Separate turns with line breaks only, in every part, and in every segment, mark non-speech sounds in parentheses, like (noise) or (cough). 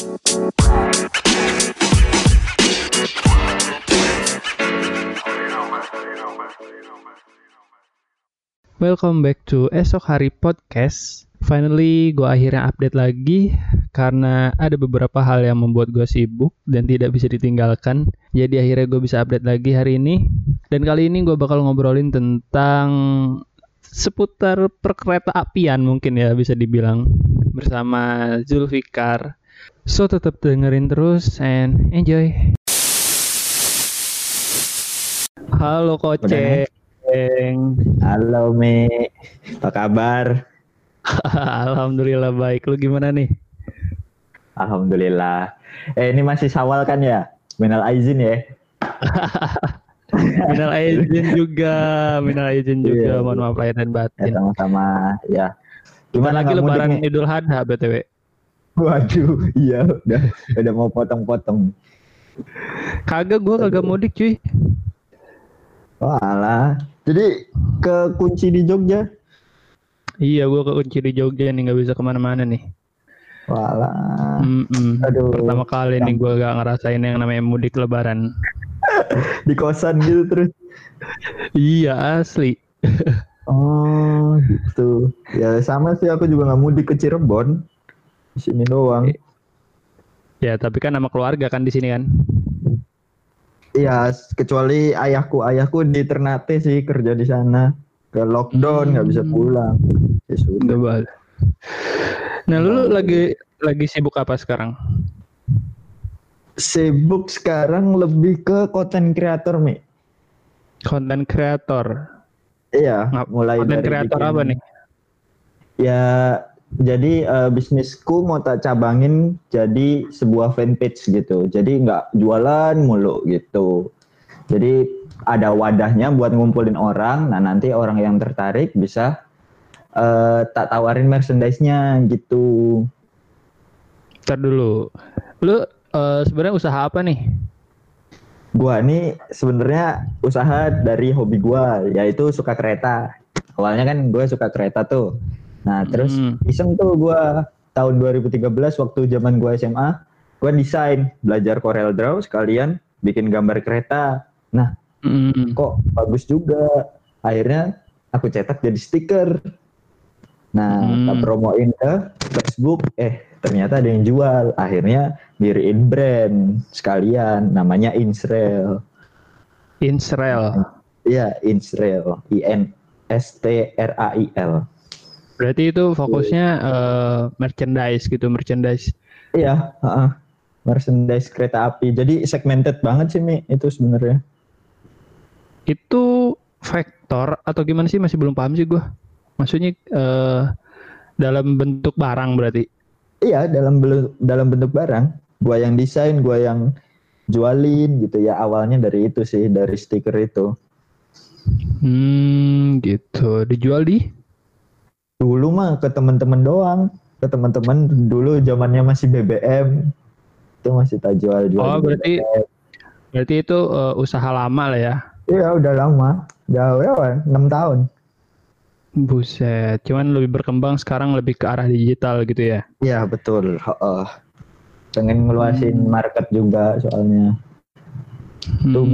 Welcome back to Esok Hari Podcast. Finally, gue akhirnya update lagi karena ada beberapa hal yang membuat gue sibuk dan tidak bisa ditinggalkan. Jadi akhirnya gue bisa update lagi hari ini. Dan kali ini gue bakal ngobrolin tentang seputar perkereta apian mungkin ya bisa dibilang bersama Zulfikar. So tetap dengerin terus and enjoy. Halo Koce.
Halo Me, apa kabar? (laughs)
Alhamdulillah baik. Lu gimana nih?
Alhamdulillah. Eh ini masih sawal kan ya? Minal aizin ya? (laughs)
minal aizin juga, minal aizin juga. Iya. Mohon maaf lahir dan batin.
Ya, sama-sama ya.
Gimana lagi lebaran Idul Adha BTW?
Waduh, iya udah udah mau potong-potong.
Kagak gua kagak mudik cuy.
Walah, jadi ke kunci di Jogja?
Iya, gua ke kunci di Jogja nih nggak bisa ke mana-mana nih.
Walah.
Mm -mm. Aduh. Pertama kali nih gue gak ngerasain yang namanya mudik lebaran. (laughs)
di kosan gitu terus.
iya asli. (laughs)
oh gitu. Ya sama sih aku juga nggak mudik ke Cirebon. Di sini doang.
Ya tapi kan nama keluarga kan di sini kan.
Iya, kecuali ayahku, ayahku di Ternate sih kerja di sana. Ke lockdown nggak hmm. bisa pulang.
Ya sudah. Nah, lu lagi lagi sibuk apa sekarang?
Sibuk sekarang lebih ke konten kreator, Mi.
Konten kreator.
Iya, mulai
konten kreator apa nih?
Ya jadi uh, bisnisku mau tak cabangin jadi sebuah fanpage gitu. Jadi nggak jualan mulu gitu. Jadi ada wadahnya buat ngumpulin orang. Nah nanti orang yang tertarik bisa uh, tak tawarin merchandise-nya gitu.
Ntar dulu. Lu uh, sebenarnya usaha apa nih?
Gua nih sebenarnya usaha dari hobi gua yaitu suka kereta. Awalnya kan gue suka kereta tuh. Nah terus hmm. iseng tuh gue tahun 2013 waktu zaman gue SMA, gue desain belajar Corel Draw sekalian bikin gambar kereta. Nah hmm. kok bagus juga. Akhirnya aku cetak jadi stiker. Nah hmm. kita promoin ke Facebook, eh ternyata ada yang jual. Akhirnya diriin brand sekalian, namanya Insrail.
Insrail.
Iya, Insrail. I N S T R A I L.
Berarti itu fokusnya uh, merchandise gitu, merchandise.
Iya, uh, merchandise kereta api. Jadi segmented banget sih Mi itu sebenarnya.
Itu vektor atau gimana sih masih belum paham sih gue. Maksudnya uh, dalam bentuk barang berarti.
Iya, dalam dalam bentuk barang. Gua yang desain, gua yang jualin gitu ya. Awalnya dari itu sih, dari stiker itu.
Hmm, gitu. Dijual di?
Dulu mah ke teman-teman doang, ke teman-teman dulu zamannya masih BBM. Itu masih tak jual-jual.
Oh, berarti BBM. berarti itu uh, usaha lama lah ya.
Iya, udah lama. Jauh ya, 6 tahun.
Buset, cuman lebih berkembang sekarang lebih ke arah digital gitu ya?
Iya betul. Uh, pengen ngeluasin hmm. market juga soalnya. Hmm. Tuh,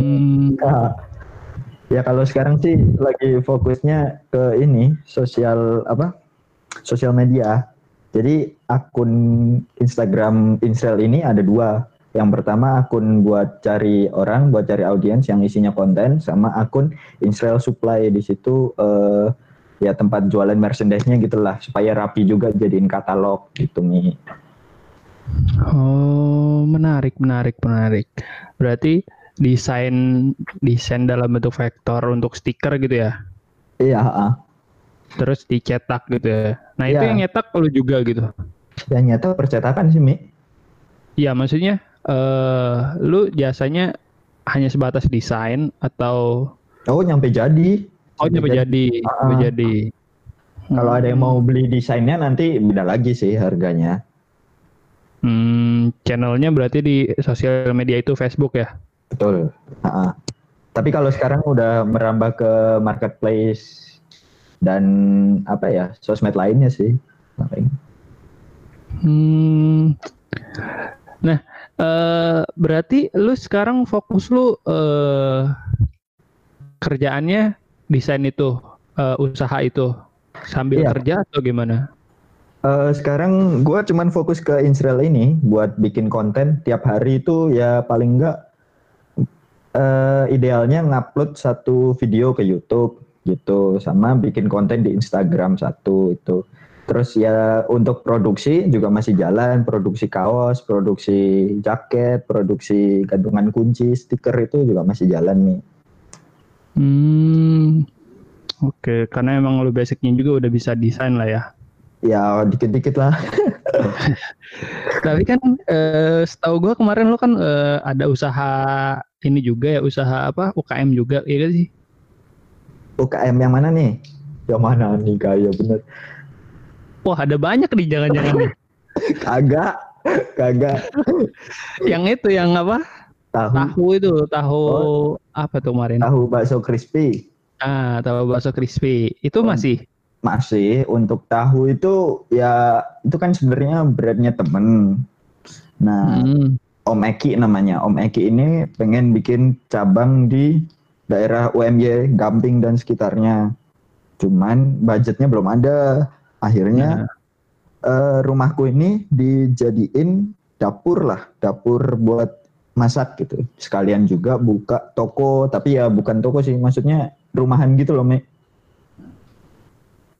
Ya kalau sekarang sih lagi fokusnya ke ini sosial apa? Sosial media. Jadi akun Instagram Insel ini ada dua. Yang pertama akun buat cari orang, buat cari audiens yang isinya konten, sama akun Insel Supply di situ uh, ya tempat jualan merchandise-nya gitulah supaya rapi juga jadiin katalog gitu nih.
Oh menarik menarik menarik. Berarti desain desain dalam bentuk vektor untuk stiker gitu ya?
Iya. Uh.
Terus dicetak gitu ya. Nah itu iya. yang nyetak lu juga gitu?
Yang nyetak percetakan sih Mi.
Iya maksudnya uh, lu jasanya hanya sebatas desain atau?
Oh nyampe jadi.
Oh nyampe jadi, uh, nyampe jadi.
Kalau hmm. ada yang mau beli desainnya nanti beda lagi sih harganya.
Hmm, channelnya berarti di sosial media itu Facebook ya?
Betul. Uh-uh. Tapi kalau sekarang udah merambah ke marketplace dan apa ya sosmed lainnya sih.
Hmm. Nah, uh, berarti lu sekarang fokus lu uh, kerjaannya desain itu, uh, usaha itu sambil iya. kerja atau gimana?
Uh, sekarang gue cuman fokus ke Israel ini buat bikin konten tiap hari itu ya paling enggak uh, idealnya ngupload satu video ke YouTube gitu sama bikin konten di Instagram satu itu. Terus ya untuk produksi juga masih jalan, produksi kaos, produksi jaket, produksi gantungan kunci, stiker itu juga masih jalan nih.
Hmm, oke, okay. karena emang lo basicnya juga udah bisa desain lah ya.
Ya dikit-dikit lah. (laughs) (laughs)
Tapi kan eh, setahu gue kemarin lo kan eh, ada usaha ini juga ya, usaha apa UKM juga, iya gak sih?
UKM yang mana nih? Yang mana nih kayak bener?
Wah ada banyak nih jangan-jangan nih. (laughs)
kagak, kagak. (laughs)
yang itu yang apa?
Tahu.
Tahu itu, tahu oh. apa tuh kemarin?
Tahu bakso crispy.
Ah, tahu bakso crispy. Itu oh. masih?
Masih. Untuk tahu itu ya itu kan sebenarnya brandnya temen. Nah, hmm. Om Eki namanya. Om Eki ini pengen bikin cabang di daerah UMY Gamping dan sekitarnya. Cuman budgetnya belum ada. Akhirnya ya. uh, rumahku ini dijadiin dapur lah, dapur buat masak gitu. Sekalian juga buka toko, tapi ya bukan toko sih, maksudnya rumahan gitu loh, Mek.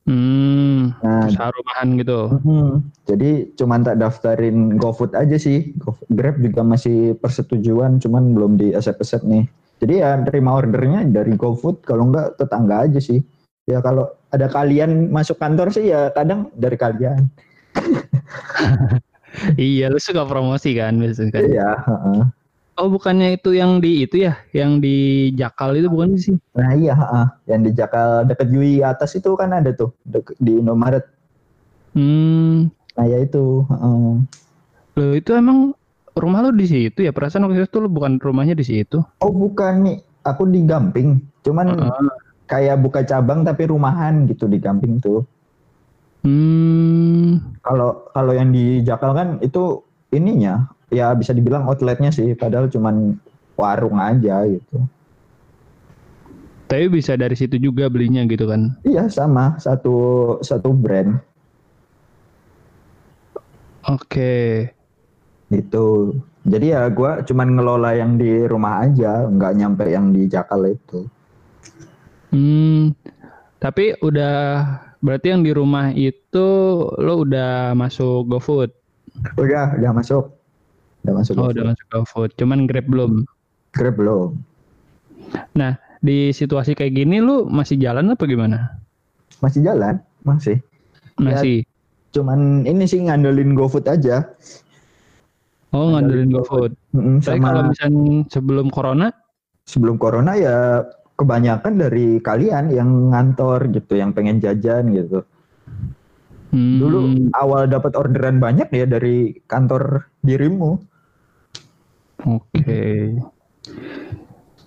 Hmm, nah, usaha rumahan gitu.
Hmm, jadi cuman tak daftarin GoFood aja sih. Grab juga masih persetujuan, cuman belum di accept nih. Jadi ya terima ordernya dari GoFood, kalau enggak tetangga aja sih. Ya kalau ada kalian masuk kantor sih ya kadang dari kalian. (laughs)
iya, lu suka promosi kan biasanya kan?
Iya, uh-uh.
Oh, bukannya itu yang di itu ya, yang di Jakal itu bukan sih?
Nah, iya, uh, yang di Jakal dekat Yui atas itu kan ada tuh deket, di Indomaret.
Hmm.
Nah, ya itu, uh.
Loh, itu emang rumah lu di situ ya? Perasaan waktu itu lu bukan rumahnya di situ?
Oh, bukan nih. Aku di Gamping. Cuman uh-uh kayak buka cabang tapi rumahan gitu di Gamping tuh.
Hmm.
Kalau kalau yang di Jakal kan itu ininya ya bisa dibilang outletnya sih, padahal cuman warung aja gitu.
Tapi bisa dari situ juga belinya gitu kan?
Iya sama satu satu brand.
Oke. Okay.
Itu. Jadi ya gue cuman ngelola yang di rumah aja, nggak nyampe yang di Jakal itu.
Hmm, tapi udah berarti yang di rumah itu lo udah masuk GoFood?
Udah, udah masuk.
Udah masuk. Oh, GoFood. udah masuk GoFood. Cuman Grab belum.
Grab belum.
Nah, di situasi kayak gini lu masih jalan apa gimana?
Masih jalan, masih.
Masih. Ya,
cuman ini sih ngandelin GoFood aja.
Oh, ngandelin, GoFood. Mm, Tapi kalau misalnya sebelum corona?
Sebelum corona ya kebanyakan dari kalian yang ngantor gitu, yang pengen jajan gitu. Hmm. Dulu awal dapat orderan banyak ya dari kantor dirimu.
Oke. Okay.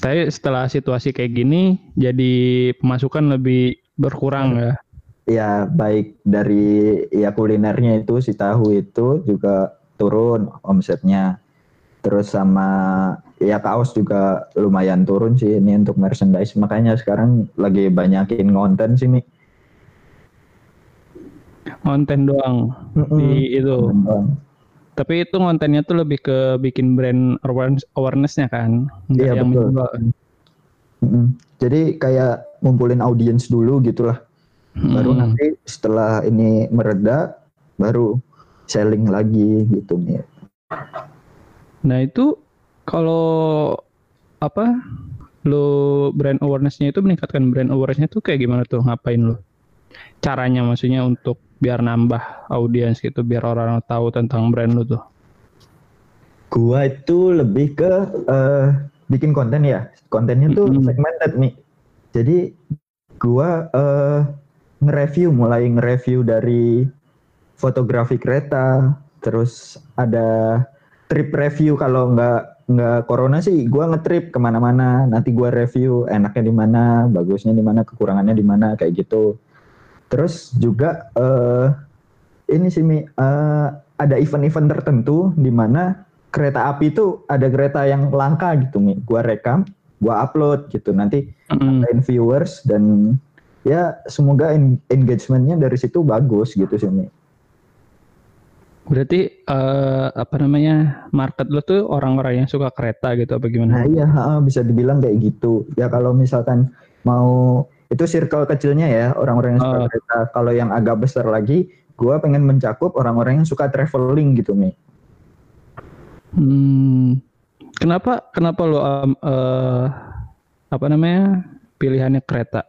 Tapi setelah situasi kayak gini, jadi pemasukan lebih berkurang ya?
Ya baik dari ya kulinernya itu si tahu itu juga turun omsetnya. Terus sama ya kaos juga lumayan turun sih ini untuk merchandise makanya sekarang lagi banyakin konten sih Mi.
konten doang mm -mm. di itu doang. Tapi itu kontennya tuh lebih ke bikin brand awareness awarenessnya kan
iya yang betul. mm -mm. jadi kayak ngumpulin audiens dulu gitulah. Mm. baru nanti setelah ini mereda baru selling lagi gitu nih
nah itu kalau apa lo brand awarenessnya itu meningkatkan brand awarenessnya tuh kayak gimana tuh? Ngapain lo caranya maksudnya untuk biar nambah audiens gitu biar orang, tahu tentang brand lo tuh?
Gua itu lebih ke uh, bikin konten ya. Kontennya tuh mm -hmm. segmented nih. Jadi gua uh, nge-review mulai nge-review dari fotografi kereta terus ada trip review. Kalau nggak nggak corona sih gue ngetrip ke mana-mana. Nanti gue review enaknya di mana bagusnya di mana kekurangannya di mana kayak gitu terus juga uh, ini sih Mi, uh, ada event-event tertentu di mana kereta api itu ada kereta yang langka gitu Mi. Gua rekam, gua upload gitu. Nanti
Mm.
viewers dan ya semoga engagementnya dari situ bagus gitu sih Mi.
Berarti eh, apa namanya market lo tuh orang-orang yang suka kereta gitu apa
Nah
gimana?
iya ha, bisa dibilang kayak gitu. Ya kalau misalkan mau itu circle kecilnya ya orang-orang yang suka
Oh.
kereta. Kalau yang agak besar lagi, gua pengen mencakup orang-orang yang suka traveling gitu Mi.
Hmm, kenapa kenapa lo em, eh, apa namanya pilihannya kereta?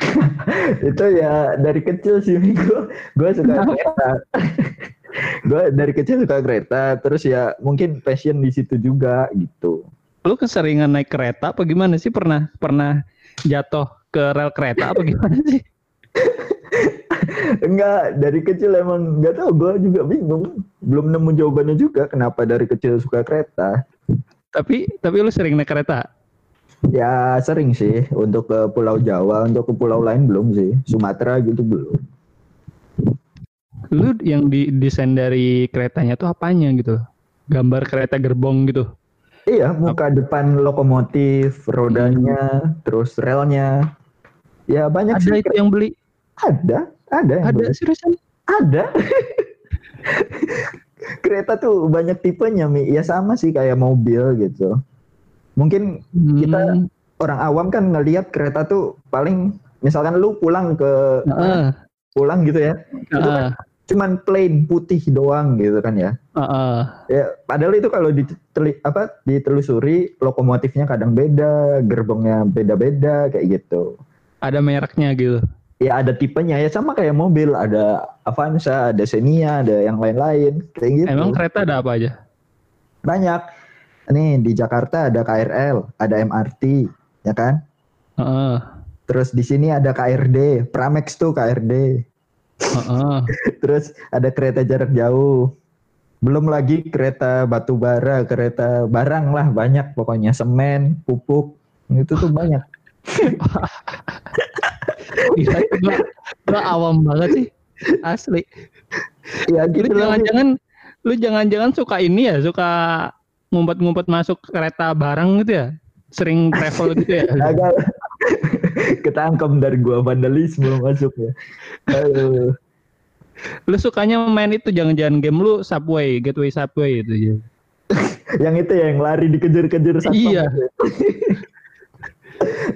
(laughs)
itu ya dari kecil sih Mi. gua gua suka kereta. (laughs) gua dari kecil suka kereta, terus ya mungkin passion di situ juga gitu.
Lu keseringan naik kereta apa gimana sih? Pernah pernah jatuh ke rel kereta apa gimana sih? (laughs)
Enggak, dari kecil emang nggak tahu gua juga bingung. Belum nemu jawabannya juga kenapa dari kecil suka kereta.
Tapi tapi lu sering naik kereta?
Ya sering sih untuk ke Pulau Jawa, untuk ke pulau lain belum sih. Sumatera gitu belum.
Lu yang di desain dari keretanya tuh apanya gitu? Gambar kereta gerbong gitu.
Iya, muka depan lokomotif, rodanya, terus relnya. Ya banyak
Ada
sih.
itu yang beli?
Ada, ada yang
Ada
beli.
seriusan?
Ada. (laughs) Kereta tuh banyak tipenya, Mi. Ya sama sih kayak mobil gitu. Mungkin Kita-
Hmm.
orang awam kan ngelihat kereta tuh paling misalkan lu pulang ke
Heeh,
pulang gitu ya. Itu kan cuman plain putih doang gitu kan ya.
heeh.
Ya, padahal itu kalau diteli, apa ditelusuri lokomotifnya kadang beda, gerbongnya beda-beda kayak gitu.
Ada mereknya gitu.
Ya ada tipenya ya sama kayak mobil, ada Avanza, ada Xenia, ada yang lain-lain kayak gitu.
Emang kereta ada apa aja?
banyak. Nih di Jakarta ada KRL, ada MRT, ya kan?
Heeh,
Terus di sini ada KRD, Pramex tuh KRD.
heeh. (laughs)
Terus ada kereta jarak jauh. Belum lagi kereta batu bara, kereta barang lah banyak pokoknya semen, pupuk. Itu tuh banyak.
Gila, itu gua, gua awam banget sih. Asli.
Ya gitu
jangan-jangan lu jangan-jangan suka ini ya, suka ngumpet-ngumpet masuk kereta barang gitu ya? Sering travel gitu ya? (laughs)
Agak ketangkep dari gua vandalisme masuknya. Aduh.
Lu sukanya main itu jangan-jangan game lu Subway, Gateway Subway itu ya.
Yang itu ya yang lari dikejar-kejar satpam.
Iya.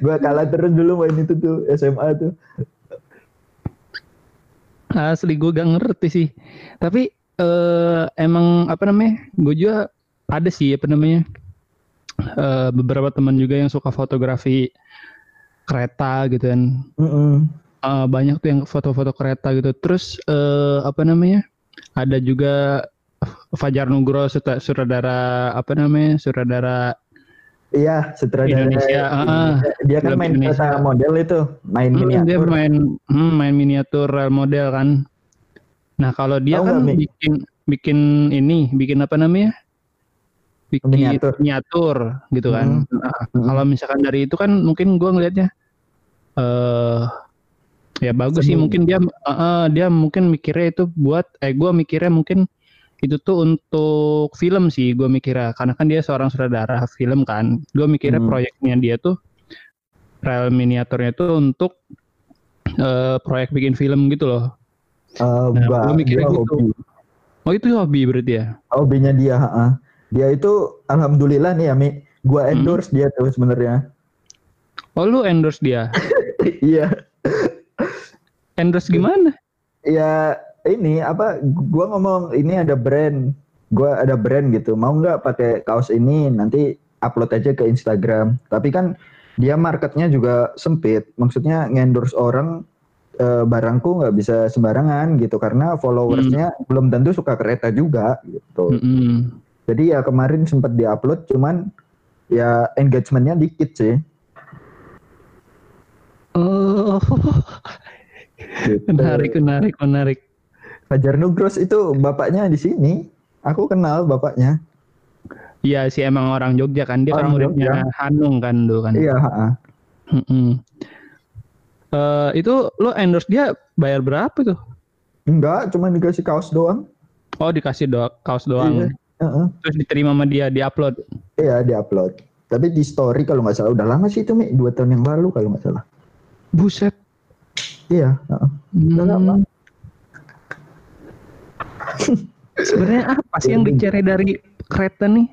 Gua kalah terus dulu main itu tuh SMA tuh.
Asli gue gak ngerti sih. Tapi eh, emang apa namanya? Gue juga ada sih apa namanya? eh, beberapa teman juga yang suka fotografi kereta gitu kan.
Mm-mm.
Eh, banyak tuh yang foto-foto kereta gitu. Terus eh, apa namanya? Ada juga Fajar Nugro sutra- sutradara apa namanya? Sutradara
Iya, sutradara
Indonesia, ah,
dia kan main
Indonesia.
model itu, main
Hmm, dia
miniatur.
main hmm, main miniatur rel model kan. Nah, kalau dia
Tahu
kan
nggak, Mi?
bikin bikin ini, bikin apa namanya? Bikin
Miniatur.
miniatur, gitu kan. Nah,
Mm-mm.
kalau misalkan dari itu kan mungkin gua ngelihatnya eh ya bagus sih
Seni.
mungkin dia eh, eh, dia mungkin mikirnya itu buat eh gua mikirnya mungkin itu tuh untuk film sih gua mikirnya karena kan dia seorang sutradara film kan. Gua mikirnya
Hmm.
proyeknya dia tuh rel miniaturnya tuh untuk eh, proyek bikin film gitu loh.
Eh,
Nah, gua mikirnya gitu.
hobi.
Oh itu hobi berarti ya?
Hobinya dia, ha-ha. Dia itu alhamdulillah nih ya, Mi. Gua
Hmm.
endorse dia tuh sebenarnya.
Oh lu endorse dia? (laughs)
Iya.
Endorse gimana?
Ya ini apa gua ngomong ini ada brand. Gua ada brand gitu. Mau nggak pakai kaos ini nanti upload aja ke Instagram. Tapi kan dia marketnya juga sempit. Maksudnya ngendorse orang eh, barangku nggak bisa sembarangan gitu karena followersnya belum tentu suka kereta juga gitu.
Mm-mm.
Jadi ya kemarin sempat diupload cuman ya engagementnya dikit sih.
Oh,
Gitu.
menarik, menarik, menarik.
Fajar Nugros itu bapaknya di sini. Aku kenal bapaknya.
Iya sih emang orang Jogja kan dia kan
Orang
muridnya Hanung kan dulu kan.
Iya, ha-ha.
Mm-mm. Eh, itu lo endorse dia bayar berapa tuh?
enggak, cuma dikasih kaos doang.
Oh dikasih do kaos doang.
Iya.
Uh-uh. Terus diterima sama dia, diupload.
Iya, diupload. Tapi di story kalau nggak salah udah lama sih itu Mi, dua tahun yang lalu kalau nggak salah.
Buset.
Iya, uh-uh. udah
hmm. lama. Sebenarnya apa sih yang dicari dari kereta nih?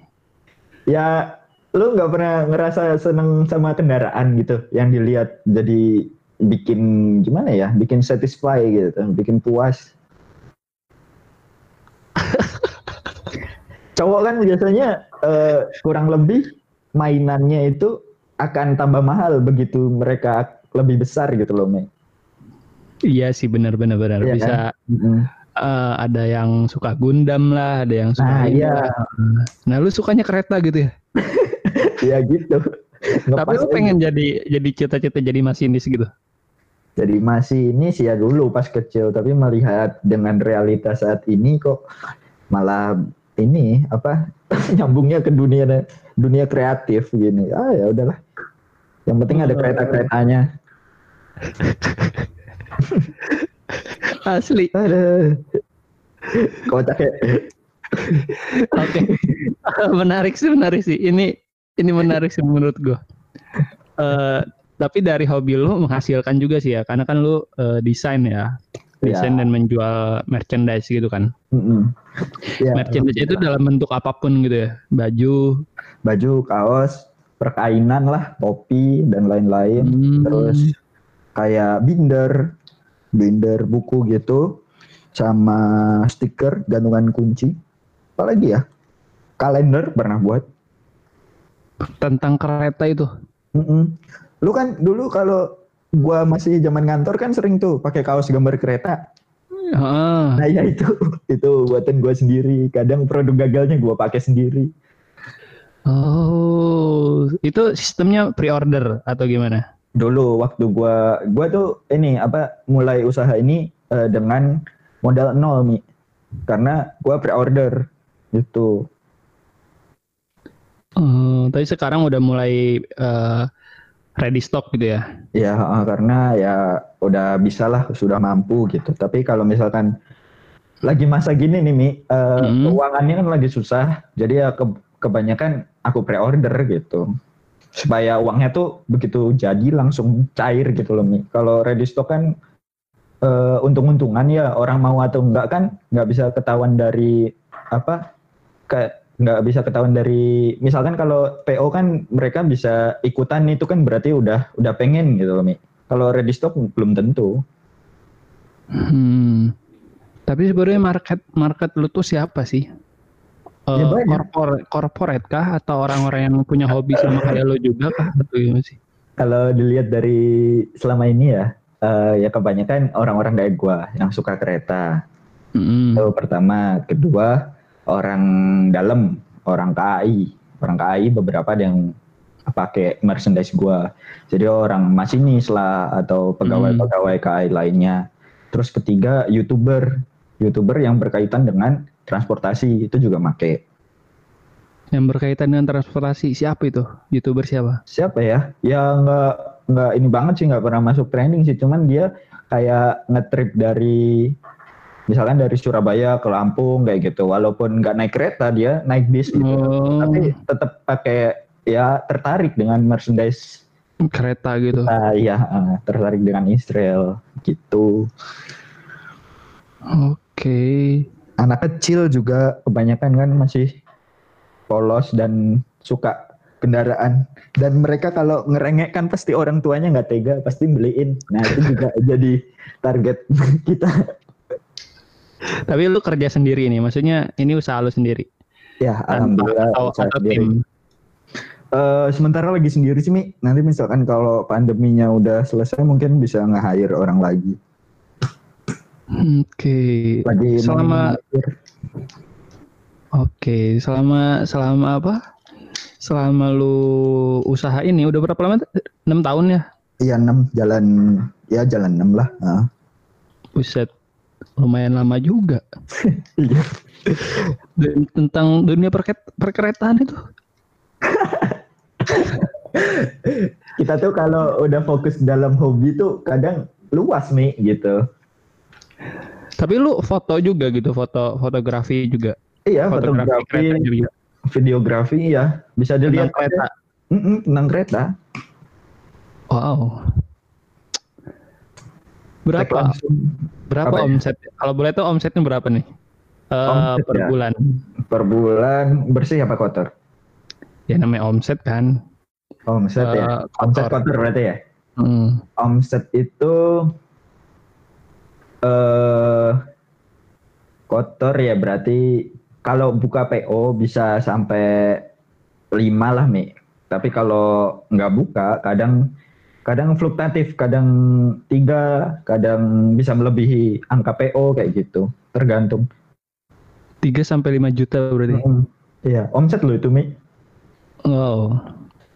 Ya, lu nggak pernah ngerasa seneng sama kendaraan gitu, yang dilihat jadi bikin gimana ya, bikin satisfy gitu, bikin puas. (laughs) cowok kan biasanya uh, kurang lebih mainannya itu akan tambah mahal begitu mereka lebih besar gitu loh, Mei.
Iya sih benar-benar benar iya, bisa kan? Uh, ada yang suka Gundam lah, ada yang suka
Nah, iya.
Nah, lu sukanya kereta gitu ya? (laughs)
Iya gitu. (laughs)
Tapi lu pengen jadi jadi cita-cita jadi masinis gitu?
Jadi masinis ya dulu pas kecil, tapi melihat dengan realitas saat ini kok malah ini apa (laughs) nyambungnya ke dunia dunia kreatif gini ah ya udahlah yang penting ada kereta keretanya
asli.
Ada. Kocak ya.
Oke. (laughs) Menarik sih menarik sih. Ini ini menarik sih menurut gue uh, tapi dari hobi lu menghasilkan juga sih ya. Karena kan lu uh, desain ya. Desain yeah. dan menjual merchandise gitu kan. Mm-hmm. Yeah, merchandise itu dalam bentuk apa pun gitu ya, baju,
baju, kaos, perkainan lah, topi dan lain-lain. Mm. Terus kayak binder, binder buku gitu, sama stiker, gantungan kunci. Apalagi ya? Kalender pernah buat.
Tentang kereta itu.
Mm-mm. Lu kan dulu kalau gua masih zaman kantor kan sering tuh pakai kaos gambar kereta. Ah. Nah ya itu (laughs) itu buatan gua sendiri. Kadang produk gagalnya gua pakai sendiri.
Oh, itu sistemnya pre-order atau gimana?
Dulu waktu gua gua tuh ini apa mulai usaha ini uh, dengan modal nol nih. Karena gua pre-order gitu.
Uh, tapi sekarang udah mulai uh, ready stock gitu ya?
Ya karena ya udah bisa lah sudah mampu gitu. Tapi kalau misalkan lagi masa gini nih Mi, uh, hmm. keuangannya kan lagi susah. Jadi ya ke, kebanyakan aku pre-order gitu. Supaya uangnya tuh begitu jadi langsung cair gitu loh Mi. Kalau ready stock kan uh, untung-untungan ya orang mau atau enggak kan nggak bisa ketahuan dari apa kayak nggak bisa ketahuan dari misalkan kalau PO kan mereka bisa ikutan itu kan berarti udah udah pengen gitu loh Mi. Kalau ready stock belum tentu.
Hmm. Tapi sebenarnya market market lu tuh siapa sih? Uh, ya corporate, corporate kah atau orang-orang yang punya hobi sama kayak lo juga kah atau gimana sih?
Kalau dilihat dari selama ini ya, uh, ya kebanyakan orang-orang kayak gua yang suka kereta. Mm -hmm. Itu pertama, kedua orang dalam, orang KAI, orang KAI beberapa yang pakai merchandise gua. Jadi orang masinis lah atau pegawai-pegawai hmm. KAI lainnya. Terus ketiga youtuber, youtuber yang berkaitan dengan transportasi itu juga make.
Yang berkaitan dengan transportasi siapa itu? Youtuber siapa?
Siapa ya? Ya nggak nggak ini banget sih nggak pernah masuk trending sih. Cuman dia kayak ngetrip dari misalkan dari Surabaya ke Lampung kayak gitu walaupun nggak naik kereta dia naik bis gitu oh. tapi tetap pakai ya tertarik dengan merchandise
kereta gitu
uh, ya uh, tertarik dengan Israel gitu
oke okay.
Anak kecil juga kebanyakan kan masih polos dan suka kendaraan dan mereka kalau ngerengek kan pasti orang tuanya nggak tega pasti beliin nah itu juga (laughs) jadi target kita
tapi lu kerja sendiri nih, maksudnya ini usaha lu sendiri?
Ya, alhamdulillah atau, usaha atau tim. Uh, sementara lagi sendiri sih Mi. Nanti misalkan kalau pandeminya udah selesai mungkin bisa nge-hire orang lagi.
Oke. Okay.
Lagi
selama Oke, okay. selama selama apa? Selama lu usaha ini udah berapa lama? 6 tahun ya?
Iya, 6 jalan ya jalan 6 lah. Nah.
Buset lumayan lama juga. (laughs) Iya. Dan tentang dunia perket perkeretaan itu. (laughs)
Kita tuh kalau udah fokus dalam hobi tuh kadang luas nih gitu.
Tapi lu foto juga gitu, foto fotografi juga.
Iya, fotografi, fotografi videografi ya, bisa dilihat
tentang kereta.
Mm -mm, tentang kereta.
Wow. Berapa? Berapa ya? omset? Kalau boleh tuh omsetnya berapa nih? Uh, per ya? bulan.
Per bulan bersih apa kotor?
Ya namanya omset kan.
Omset uh, ya. Eh, kotor. Omset kotor berarti ya. Hmm. Omset itu uh, kotor ya berarti kalau buka PO bisa sampai lima lah Mi. Tapi kalau nggak buka kadang kadang fluktuatif, kadang tiga, kadang bisa melebihi angka PO kayak gitu, tergantung.
3 sampai 5 juta berarti. Hmm.
Iya, omset lo itu, Mi.
Oh.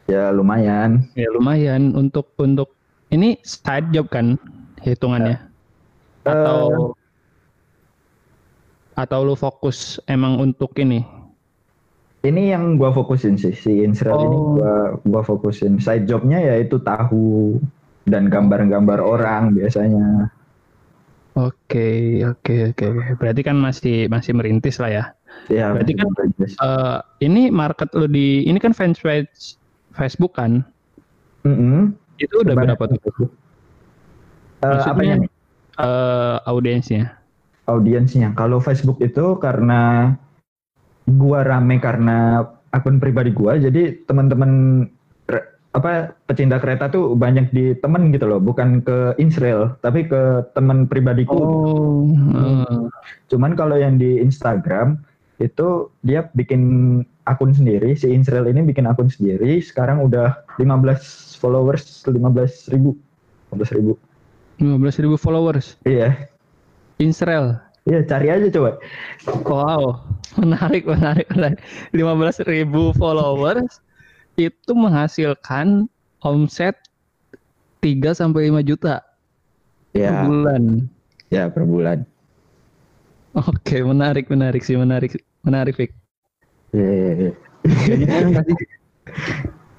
Ya lumayan.
Ya lumayan untuk untuk ini side job kan hitungannya. Uh, atau uh, atau lu fokus emang untuk ini
ini yang gua fokusin sih si Insrael oh. ini gua gua fokusin side jobnya yaitu tahu dan gambar-gambar orang biasanya
Oke, oke, oke. Berarti kan masih masih merintis lah ya.
Iya.
Berarti kan uh, ini market lo di ini kan fans page Facebook kan?
Mm -hmm.
Itu udah Sebanyak berapa tuh?
Uh, apanya nih?
Uh, audiensnya.
Audiensnya. Kalau Facebook itu karena gua rame karena akun pribadi gua jadi teman-teman apa pecinta kereta tuh banyak di temen gitu loh. Bukan ke Israel tapi ke teman pribadiku.
Oh, uh.
cuman kalau yang di Instagram itu dia bikin akun sendiri. Si Israel ini bikin akun sendiri. Sekarang udah 15 followers 15 ribu. 15 ribu
15 ribu followers
iya
Israel
Iya, cari aja coba.
Wow, (laughs) menarik, menarik, menarik. 15 ribu followers itu menghasilkan omset 3 sampai 5 juta
ya.
per bulan.
Ya, per bulan.
Oke, menarik, menarik sih, menarik, menarik, Fik.
Iya, iya, iya.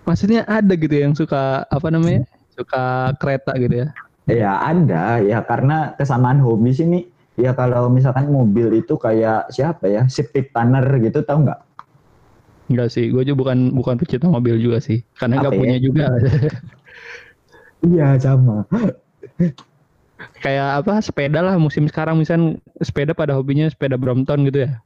Maksudnya ada gitu yang suka apa namanya? Suka kereta gitu ya?
Ya ada ya karena kesamaan hobi sih nih ya kalau misalkan mobil itu kayak siapa ya Sipit Tanner gitu tahu nggak
Enggak sih, gue juga bukan bukan pecinta mobil juga sih, karena nggak ya? punya juga. (laughs)
iya sama.
Kayak apa sepeda lah musim sekarang misal sepeda pada hobinya sepeda Brompton gitu ya.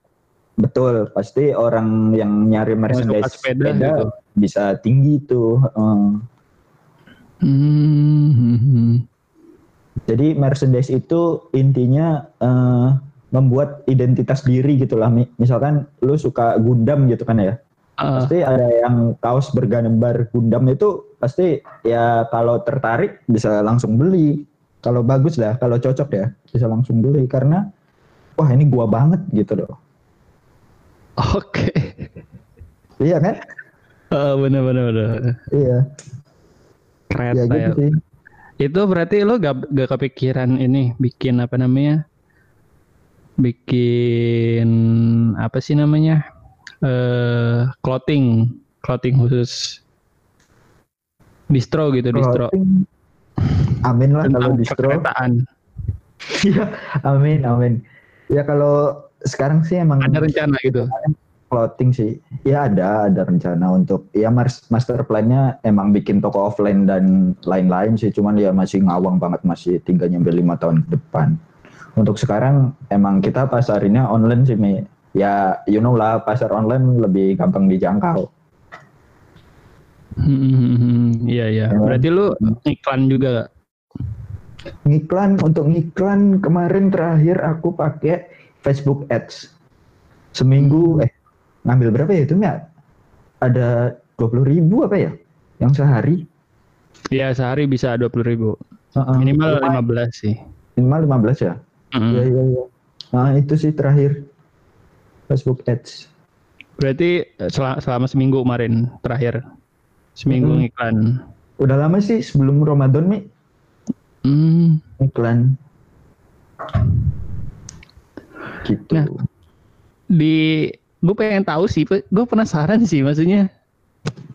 Betul, pasti orang yang nyari Mercedes sepeda, sepeda gitu. bisa tinggi tuh. Uh. Hmm. Jadi Mercedes itu intinya uh, membuat identitas diri gitu lah. Misalkan lu suka Gundam gitu kan ya. Uh. Pasti ada yang kaos bergambar Gundam itu pasti ya kalau tertarik bisa langsung beli. Kalau bagus dah, kalau cocok ya bisa langsung beli karena wah ini gua banget gitu loh.
Oke. Okay.
iya kan?
Uh, bener bener bener.
Iya.
Keren ya, gitu ya. sih. Itu berarti lo gak, gak kepikiran ini bikin apa namanya? Bikin apa sih namanya? Eh uh, clothing, clothing khusus distro gitu, clothing. distro.
Amin lah kalau distro. (laughs) Iya, amin, amin. Ya kalau sekarang sih emang
ada rencana gitu
clothing sih. Ya ada, ada rencana untuk ya master plan-nya emang bikin toko offline dan lain-lain sih. Cuman ya masih ngawang banget, masih tinggal nyampe lima tahun ke depan. Untuk sekarang emang kita pasarinnya online sih, Mi. Ya you know lah pasar online lebih gampang dijangkau.
Hmm, iya iya. Berarti lu iklan juga
Ngiklan untuk ngiklan kemarin terakhir aku pakai Facebook Ads. Seminggu eh ngambil berapa ya itu ya? Ada dua puluh ribu apa ya? Yang sehari?
Iya sehari bisa dua puluh ribu. Uh -uh. Minimal lima belas sih.
Minimal lima belas ya? Iya iya iya. Nah itu sih terakhir Facebook Ads.
Berarti eh, sel selama seminggu kemarin terakhir seminggu hmm. iklan.
Udah lama sih sebelum Ramadan mi.
Hmm.
Iklan. Gitu. Nah,
di gue pengen tahu sih gue penasaran sih maksudnya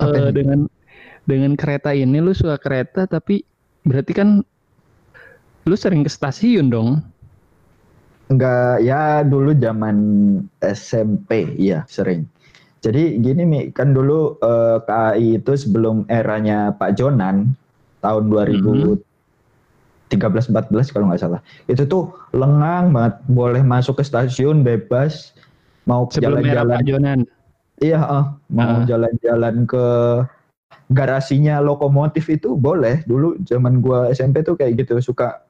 uh, dengan dengan kereta ini lu suka kereta tapi berarti kan lu sering ke stasiun dong
Enggak, ya dulu zaman SMP, iya sering. Jadi gini Mi, kan dulu uh, eh, KAI itu sebelum eranya Pak Jonan tahun 2013 14 kalau nggak salah. Itu tuh lengang banget, boleh masuk ke stasiun bebas, mau jalan-jalan. Jonan. Iya, uh, mau ah. jalan-jalan uh. ke garasinya lokomotif itu boleh. Dulu zaman gua SMP tuh kayak gitu, suka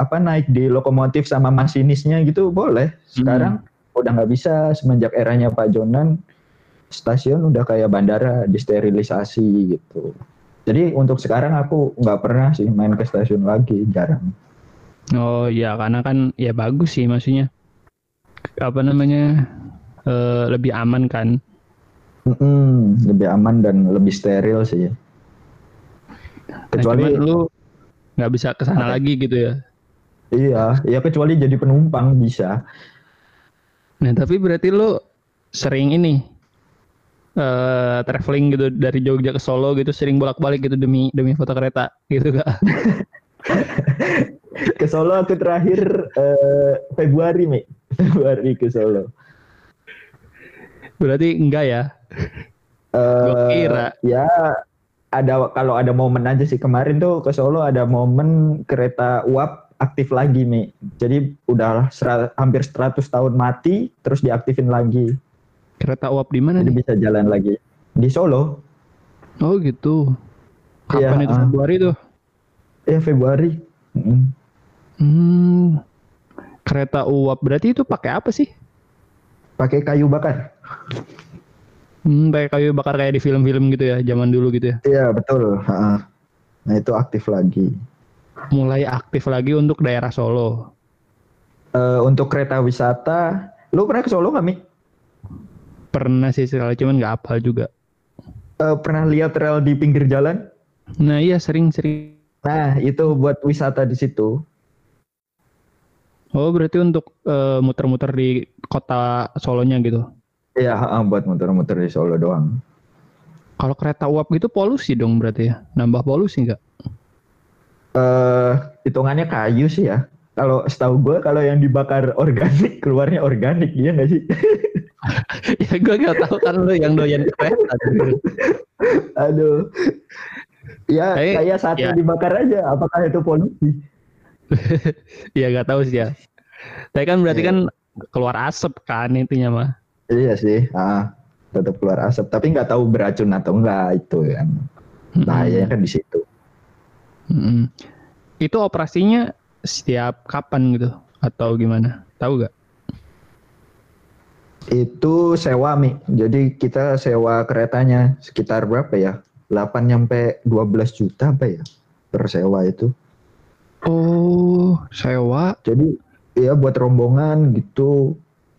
apa naik di lokomotif sama masinisnya gitu boleh. Sekarang hmm. udah nggak bisa semenjak eranya Pak Jonan stasiun udah kayak bandara disterilisasi gitu. Jadi untuk sekarang aku nggak pernah sih main ke stasiun lagi, jarang.
Oh iya, karena kan ya bagus sih maksudnya. Apa namanya? E, lebih aman kan?
Mm -mm, lebih aman dan lebih steril sih. Nah,
Kecuali nah, lu nggak bisa ke sana lagi gitu ya?
Iya ya kecuali jadi penumpang bisa.
Nah tapi berarti lo sering ini uh, traveling gitu dari Jogja ke Solo gitu sering bolak-balik gitu demi demi foto kereta gitu gak (laughs)
ke Solo aku terakhir uh, Februari Mi. Februari ke Solo
berarti enggak ya
uh, kira ya ada kalau ada momen aja sih kemarin tuh ke Solo ada momen kereta uap aktif lagi nih. Jadi udah serat, hampir 100 tahun mati terus diaktifin lagi.
Kereta uap di mana
Jadi nih? bisa jalan lagi di Solo.
Oh gitu. Kapan ya, itu uh, Februari tuh?
Ya Februari.
Hmm. hmm. Kereta uap berarti itu pakai apa sih?
Pakai kayu bakar.
Hmm, kayak kayu bakar kayak di film-film gitu ya, zaman dulu gitu ya.
Iya, betul. Nah, itu aktif lagi.
Mulai aktif lagi untuk daerah Solo.
Uh, untuk kereta wisata, lu pernah ke Solo nggak, Mi?
Pernah sih sekali, cuman nggak hafal juga.
Uh, pernah lihat rel di pinggir jalan?
Nah, iya sering-sering.
Nah, itu buat wisata di situ.
Oh, berarti untuk uh, muter-muter di kota Solonya gitu?
Iya, buat muter-muter di Solo doang.
Kalau kereta uap gitu polusi dong berarti ya? Nambah polusi nggak?
Eh, uh, hitungannya kayu sih ya. Kalau setahu gue kalau yang dibakar organik keluarnya organik iya nggak sih? (laughs)
ya gue nggak tahu kan lo yang doyan kereta. (laughs)
Aduh. Ya Tapi, kayak satu ya. dibakar aja. Apakah itu polusi? (laughs)
ya nggak tahu sih ya. Tapi kan berarti ya. kan keluar asap kan intinya mah.
Iya sih, ah, tetap keluar asap. Tapi nggak tahu beracun atau enggak itu yang bahayanya kan di situ.
Hmm. Itu operasinya setiap kapan gitu atau gimana? Tahu gak?
Itu sewa mi. Jadi kita sewa keretanya sekitar berapa ya? 8 nyampe 12 juta apa ya per sewa itu.
Oh, sewa.
Jadi ya buat rombongan gitu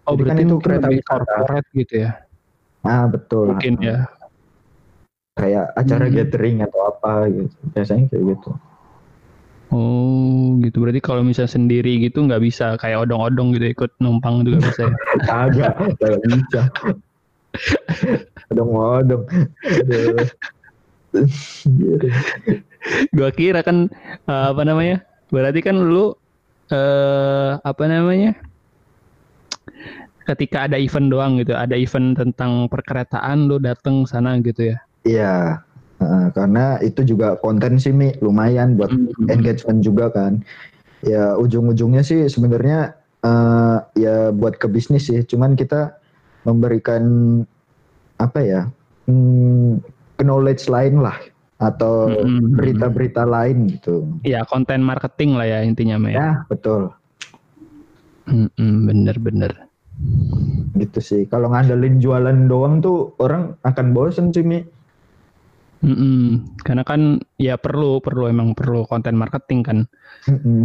Oh, Jadi kan berarti kan itu kereta corporate gitu ya?
Ah, betul.
Mungkin ya.
Kayak acara hmm. gathering atau apa gitu. Biasanya kayak gitu.
Oh, gitu. Berarti kalau misalnya sendiri gitu nggak bisa kayak odong-odong gitu ikut numpang juga bisa ya? (laughs)
Agak, nggak bisa. Odong-odong.
gua kira kan uh, apa namanya? Berarti kan lu uh, apa namanya? Ketika ada event doang gitu, ada event tentang perkeretaan lu dateng sana gitu ya?
Iya, uh, karena itu juga konten sih Mi, lumayan buat mm-hmm. engagement juga kan. Ya ujung-ujungnya sih sebenarnya uh, ya buat ke bisnis sih, cuman kita memberikan apa ya, hmm, knowledge lain lah atau berita-berita mm-hmm. lain gitu.
Iya, konten marketing lah ya intinya,
Mi. Ya, betul.
Mm-mm, bener-bener
gitu sih. Kalau ngandelin jualan doang tuh orang akan bosen sih mi.
Mm -mm. karena kan ya perlu perlu emang perlu konten marketing kan. Mm -mm.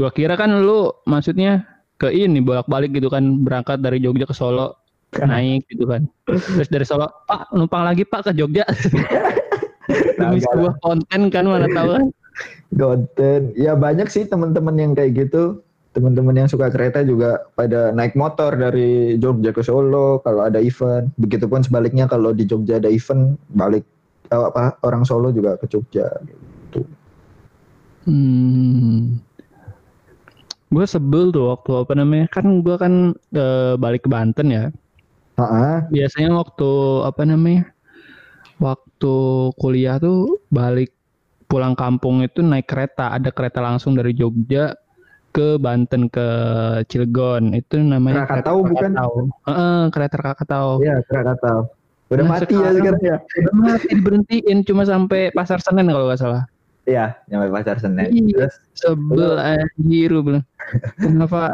gua kira kan lu maksudnya ke ini bolak-balik gitu kan berangkat dari Jogja ke Solo naik gitu kan. Terus dari Solo pak numpang lagi pak ke Jogja. (laughs) Demi sebuah konten kan mana tahu kan
konten ya banyak sih teman-teman yang kayak gitu teman-teman yang suka kereta juga pada naik motor dari Jogja ke Solo kalau ada event. Begitupun sebaliknya kalau di Jogja ada event balik eh, apa orang Solo juga ke Jogja gitu.
Hmm. gue sebel tuh waktu apa namanya kan gue kan e, balik ke Banten ya
uh-uh.
biasanya waktu apa namanya waktu kuliah tuh balik pulang kampung itu naik kereta ada kereta langsung dari Jogja ke Banten ke Cilegon itu namanya
Krakatau bukan
Heeh, kereta Krakatau
iya Krakatau udah nah, mati ya sekarang ya
udah mati diberhentiin cuma sampai pasar Senen kalau nggak salah
Iya, nyampe pasar Senen.
Iya, sebel anjir bilang. Kenapa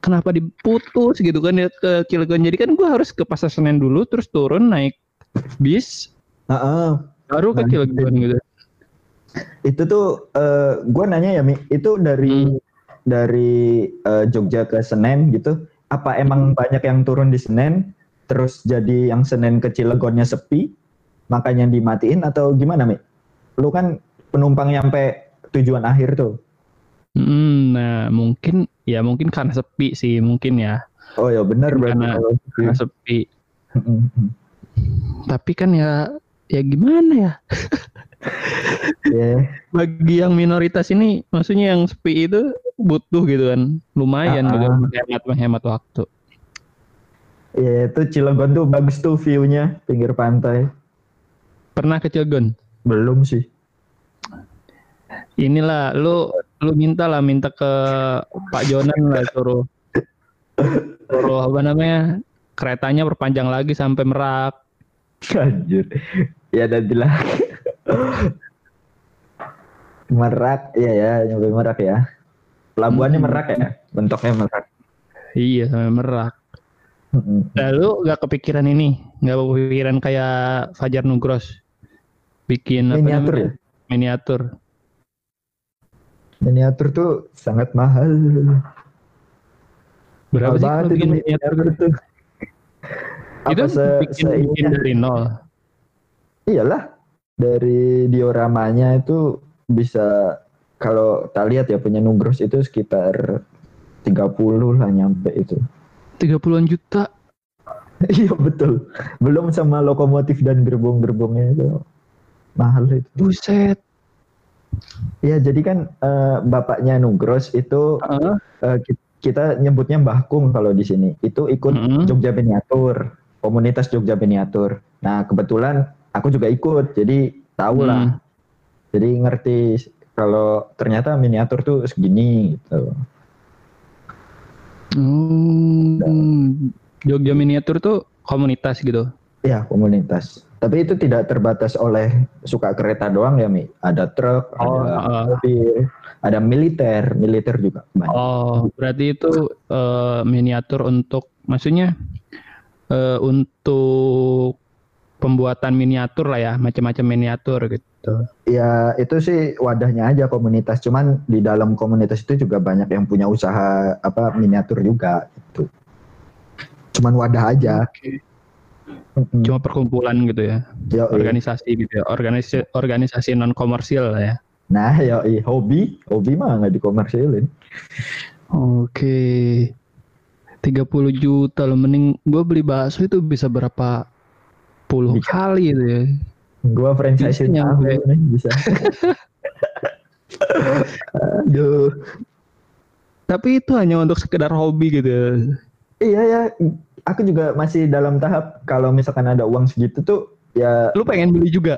kenapa diputus gitu kan ya ke Cilegon. Jadi kan gua harus ke pasar Senen dulu terus turun naik bis.
Uh -uh.
Baru ke nah, Cilegon gitu.
Itu tuh uh, gua nanya ya Mi, itu dari hmm. dari uh, Jogja ke Senen gitu. Apa emang hmm. banyak yang turun di Senen terus jadi yang Senen ke Cilegonnya sepi makanya dimatiin atau gimana Mi? Lu kan penumpang nyampe tujuan akhir tuh?
Hmm, nah mungkin ya mungkin karena sepi sih mungkin ya.
Oh ya benar
karena, karena sepi. Tapi kan ya ya gimana ya? (laughs) yeah. Bagi yang minoritas ini, maksudnya yang sepi itu butuh gitu kan, lumayan uh -uh. gitu menghemat menghemat waktu.
Ya yeah, itu Cilegon tuh bagus tuh view-nya pinggir pantai.
Pernah ke Cilegon?
Belum sih
inilah lu lu minta lah minta ke Pak Jonan lah suruh suruh apa namanya keretanya perpanjang lagi sampai Merak.
Anjir. Ya nantilah. Merak, iya ya, nyampe Merak ya. Pelabuhannya hmm. Merak ya, bentuknya Merak.
Iya, sampai Merak. Lalu gak kepikiran ini, gak kepikiran kayak Fajar Nugros bikin
miniatur apa
ya? Miniatur
miniatur tuh sangat mahal.
Berapa sih kalau bikin miniatur tuh? Itu se bikin, bikin dari nol.
Iyalah, dari dioramanya itu bisa kalau kita lihat ya punya Nugros itu sekitar 30 lah nyampe itu.
30-an juta. (laughs)
iya betul. Belum sama lokomotif dan gerbong-gerbongnya itu. Mahal itu.
Buset.
Ya, jadi kan uh, bapaknya Nugros itu uh. Uh, kita nyebutnya Mbah Kung kalau di sini. Itu ikut uh. Jogja Miniatur, komunitas Jogja Miniatur. Nah, kebetulan aku juga ikut, jadi tahu lah. Uh. Jadi ngerti kalau ternyata miniatur tuh segini gitu.
Hmm. Jogja Miniatur tuh komunitas gitu.
Iya, komunitas. Tapi itu tidak terbatas oleh suka kereta doang ya, Mi. Ada truk, oh, ada uh, mobil, ada militer, militer juga
banyak. Oh, berarti itu uh, miniatur untuk maksudnya uh, untuk pembuatan miniatur lah ya, macam-macam miniatur gitu.
Ya, itu sih wadahnya aja komunitas. Cuman di dalam komunitas itu juga banyak yang punya usaha apa miniatur juga gitu. Cuman wadah aja. Okay
Cuma perkumpulan gitu ya. Yo, organisasi gitu ya. Organisasi organisasi non komersil lah ya.
Nah, ya hobi, hobi mah nggak dikomersilin.
Oke. 30 juta loh mending gue beli bakso itu bisa berapa puluh bisa. kali itu ya.
Gue franchise nyampe nih bisa.
Aduh. Tapi itu hanya untuk sekedar hobi gitu. Ya.
Iya ya, aku juga masih dalam tahap kalau misalkan ada uang segitu tuh ya
lu pengen beli juga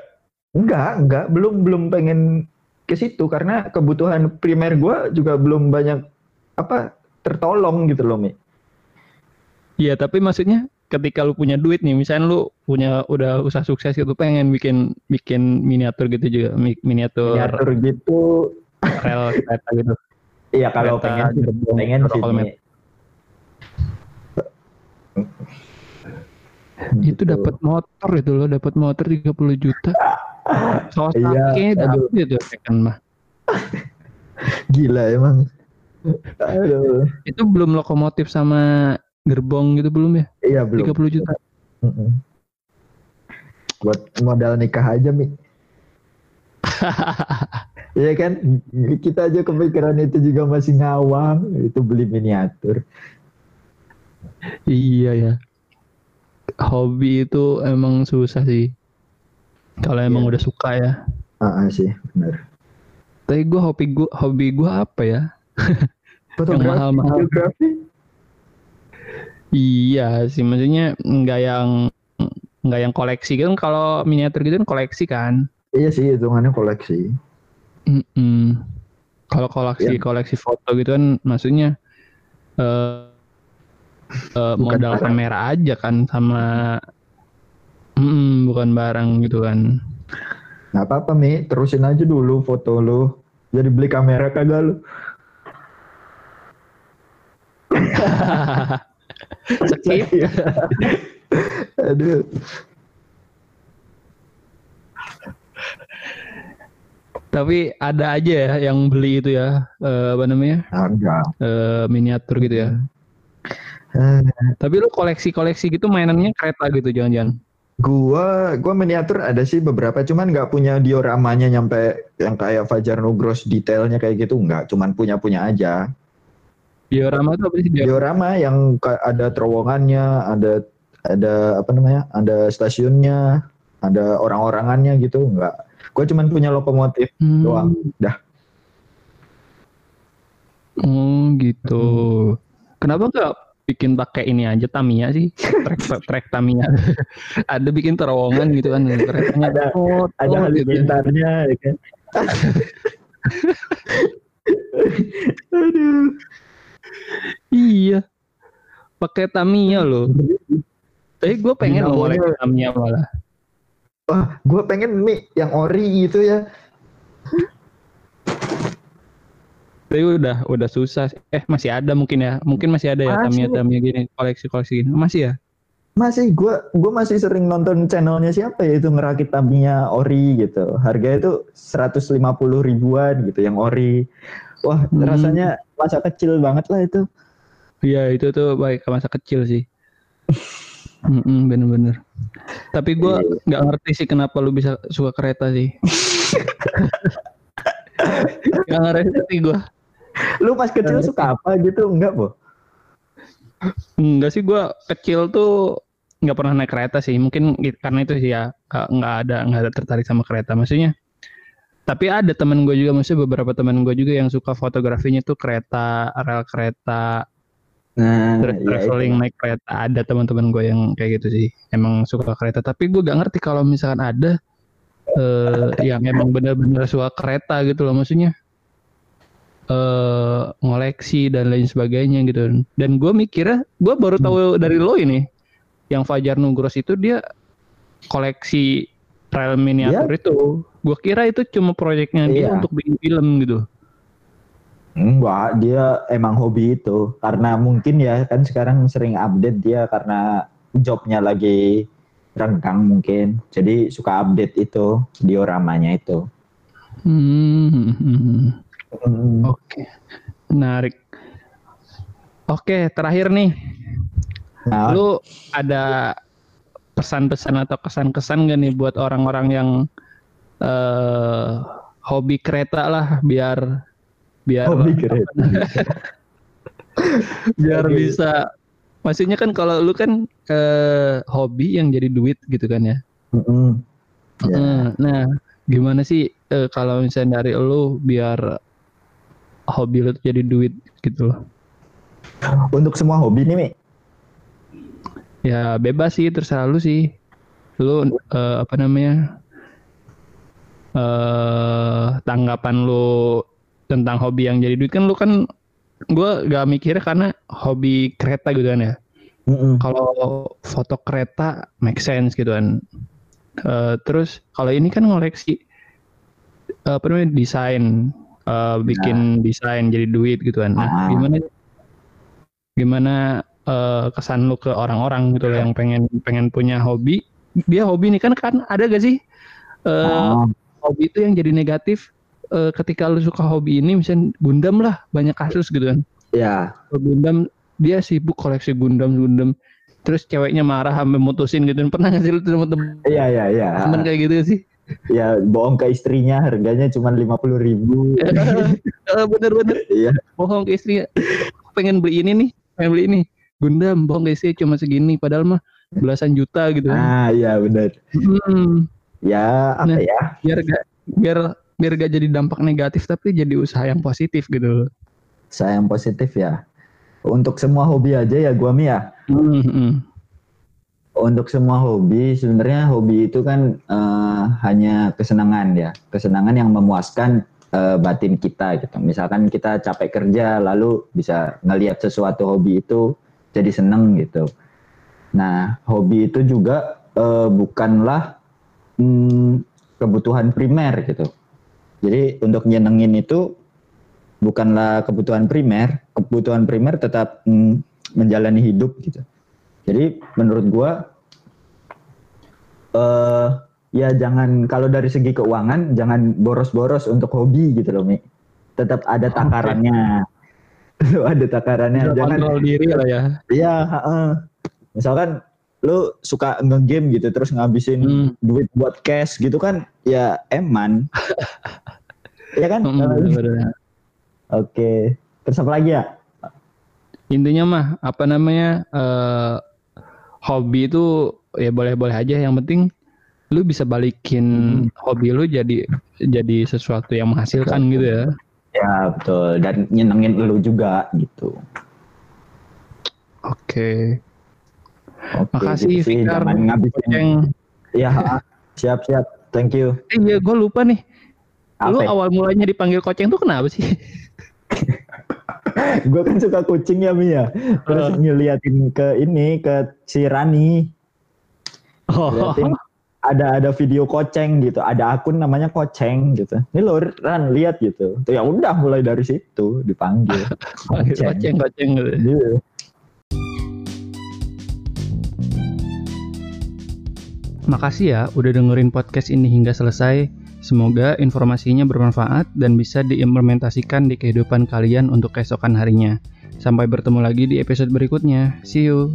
enggak enggak belum belum pengen ke situ karena kebutuhan primer gue juga belum banyak apa tertolong gitu loh mi
iya tapi maksudnya ketika lu punya duit nih misalnya lu punya udah usaha sukses itu pengen bikin bikin miniatur gitu juga miniatur
miniatur gitu.
rel kereta gitu.
Iya kalau pengen pengen sih.
itu dapat motor itu loh dapat motor 30 juta.
Kawasaki
iya, dapet itu second mah.
Gila emang.
Aduh. itu belum lokomotif sama gerbong gitu belum ya?
Iya belum.
30 juta.
Buat modal nikah aja mi. (laughs) Iya kan? Kita aja kepikiran itu juga masih ngawang. Itu beli miniatur.
Iya ya. Hobi itu emang susah sih. Kalau emang yeah. udah suka ya.
Ah uh, sih. Benar.
Tapi gue hobi gue hobi gue apa ya?
Fotografi, (laughs)
yang mahal-mahal. Iya sih, maksudnya nggak yang nggak yang koleksi kan kalau miniatur gitu kan koleksi kan.
Iya sih, hitungannya koleksi.
Mm -mm. Kalau koleksi ya. koleksi foto gitu kan, maksudnya uh, uh, modal barang. kamera aja kan sama mm, bukan barang gitu kan.
Nggak apa-apa Mi, terusin aja dulu foto lu. Jadi beli kamera kagak lu. (laughs)
Skip. (laughs)
Aduh.
Tapi ada aja ya yang beli itu ya, uh, apa namanya?
Ada.
Uh, miniatur gitu ya. Uh. Tapi lu koleksi-koleksi gitu mainannya kereta gitu jangan-jangan?
Gua, gua miniatur ada sih beberapa, cuman nggak punya dioramanya nyampe yang kayak Fajar Nugros detailnya kayak gitu, nggak, cuman punya punya aja.
Diorama itu apa sih?
Diorama yang ada terowongannya, ada ada apa namanya? Ada stasiunnya, ada orang-orangannya gitu, enggak. Gue cuma punya lokomotif hmm. doang, dah.
Oh gitu. Hmm. Kenapa enggak bikin pakai ini aja Tamiya sih? Trek (laughs) trek Tamiya. (laughs) ada bikin terowongan gitu kan,
ada oh, ada halilintarnya gitu. ya kan. (laughs)
Aduh. Iya. Pakai Tamiya loh. Tapi gue pengen mulai Tamiya malah.
Wah, gue pengen mie yang ori gitu ya.
Tapi udah udah susah. Eh masih ada mungkin ya. Mungkin masih ada ya Tamiya Tamiya gini koleksi-koleksi gini. Masih ya?
Masih, gue gue masih sering nonton channelnya siapa ya itu ngerakit Tamiya ori gitu. Harganya itu 150 ribuan gitu yang ori. Wah, hmm. rasanya masa kecil banget lah itu.
Iya, itu tuh baik masa kecil sih. (laughs) Mm bener-bener. Tapi gue iya. nggak ngerti sih kenapa lu bisa suka kereta sih. (laughs) gak ngerti gue.
Lu pas kecil suka apa gitu? Enggak, Bu?
Enggak sih, gue kecil tuh nggak pernah naik kereta sih. Mungkin karena itu sih ya nggak ada nggak ada tertarik sama kereta. Maksudnya tapi ada teman gue juga maksudnya beberapa teman gue juga yang suka fotografinya tuh kereta rel kereta. Nah, terus ya traveling itu. naik kereta. Ada teman-teman gue yang kayak gitu sih emang suka kereta. Tapi gue gak ngerti kalau misalkan ada uh, yang emang bener-bener suka kereta gitu loh maksudnya. Uh, ngoleksi dan lain sebagainya gitu. Dan gue mikirnya gue baru tahu hmm. dari lo ini yang Fajar Nugros itu dia koleksi rel miniatur yeah. itu Gue kira itu cuma proyeknya dia iya. untuk bikin film gitu.
Enggak, dia emang hobi itu. Karena mungkin ya kan sekarang sering update dia karena jobnya lagi renggang mungkin. Jadi suka update itu dioramanya itu.
Hmm. hmm. Oke, okay. menarik. Oke, terakhir nih. Nah. Lu ada pesan-pesan atau kesan-kesan gak nih buat orang-orang yang uh, hobi kereta lah biar biar hobi kereta. (laughs) biar okay. bisa maksudnya kan kalau lu kan uh, hobi yang jadi duit gitu kan ya. Mm -hmm. yeah. uh, nah, gimana sih uh, kalau misalnya dari lu biar hobi lu jadi duit gitu loh.
Untuk semua hobi nih, Mi?
Ya bebas sih, terserah lu sih. Lu uh, apa namanya? uh, tanggapan lu tentang hobi yang jadi duit kan lu kan gue gak mikirnya karena hobi kereta gitu kan ya. Mm-hmm. Kalau foto kereta make sense gitu kan. Uh, terus kalau ini kan ngoleksi uh, apa namanya desain, uh, bikin nah. desain jadi duit gitu kan. Nah, ah. gimana gimana uh, kesan lu ke orang-orang gitu loh yang pengen pengen punya hobi? Dia hobi nih kan kan ada gak sih? Uh, ah. hobi itu yang jadi negatif uh, ketika lu suka hobi ini misalnya Gundam lah banyak kasus gitu kan.
Ya
yeah. Gundam dia sibuk koleksi Gundam Gundam. Terus ceweknya marah sampai mutusin gitu. Pernah nggak sih lu temen-temen
iya iya iya.
Temen kayak gitu sih?
Ya bohong ke istrinya harganya cuma lima puluh ribu. (laughs)
Bener-bener iya. Bohong ke istrinya. Pengen beli ini nih pengen beli ini Gundam bohong ke istri cuma segini padahal mah belasan juta gitu
ah iya benar hmm ya apa nah, ya
biar gak biar biar gak jadi dampak negatif tapi jadi usaha yang positif gitu
saya yang positif ya. Untuk semua hobi aja ya gua Mi ya. Mm -hmm. Untuk semua hobi sebenarnya hobi itu kan uh, hanya kesenangan ya, kesenangan yang memuaskan uh, batin kita gitu. Misalkan kita capek kerja lalu bisa ngelihat sesuatu hobi itu jadi seneng gitu. Nah, hobi itu juga uh, bukanlah hmm, kebutuhan primer gitu. Jadi untuk nyenengin itu bukanlah kebutuhan primer, kebutuhan primer tetap mm, menjalani hidup gitu. Jadi menurut gua uh, ya jangan kalau dari segi keuangan jangan boros-boros untuk hobi gitu loh Mi. Tetap ada takarannya. Okay. (laughs) ada takarannya.
Jangan kontrol diri lah ya.
Iya, uh, misalkan lu suka ngegame gitu terus ngabisin hmm. duit buat cash gitu kan ya eman. (laughs) ya kan? Hmm, Oke. Terus apa lagi ya?
Intinya mah apa namanya uh, hobi itu ya boleh-boleh aja. Yang penting lu bisa balikin hmm. hobi lu jadi jadi sesuatu yang menghasilkan gitu ya.
Ya betul dan nyenengin lu juga gitu.
Oke. Oke. Makasih Fikar.
Ngabisin. Ya siap siap. Thank you.
Eh, iya gue lupa nih. Apa? Lu awal mulanya dipanggil koceng tuh kenapa sih? (laughs)
gue kan suka kucing ya Mia. Ya. Terus uh. ngeliatin ke ini ke si Rani. Oh. Ada ada video koceng gitu, ada akun namanya koceng gitu. Ini lo Ran lihat gitu. Tuh ya udah mulai dari situ dipanggil. (laughs)
koceng koceng, koceng gitu. Yeah. Makasih ya udah dengerin podcast ini hingga selesai. Semoga informasinya bermanfaat dan bisa diimplementasikan di kehidupan kalian untuk keesokan harinya. Sampai bertemu lagi di episode berikutnya. See you.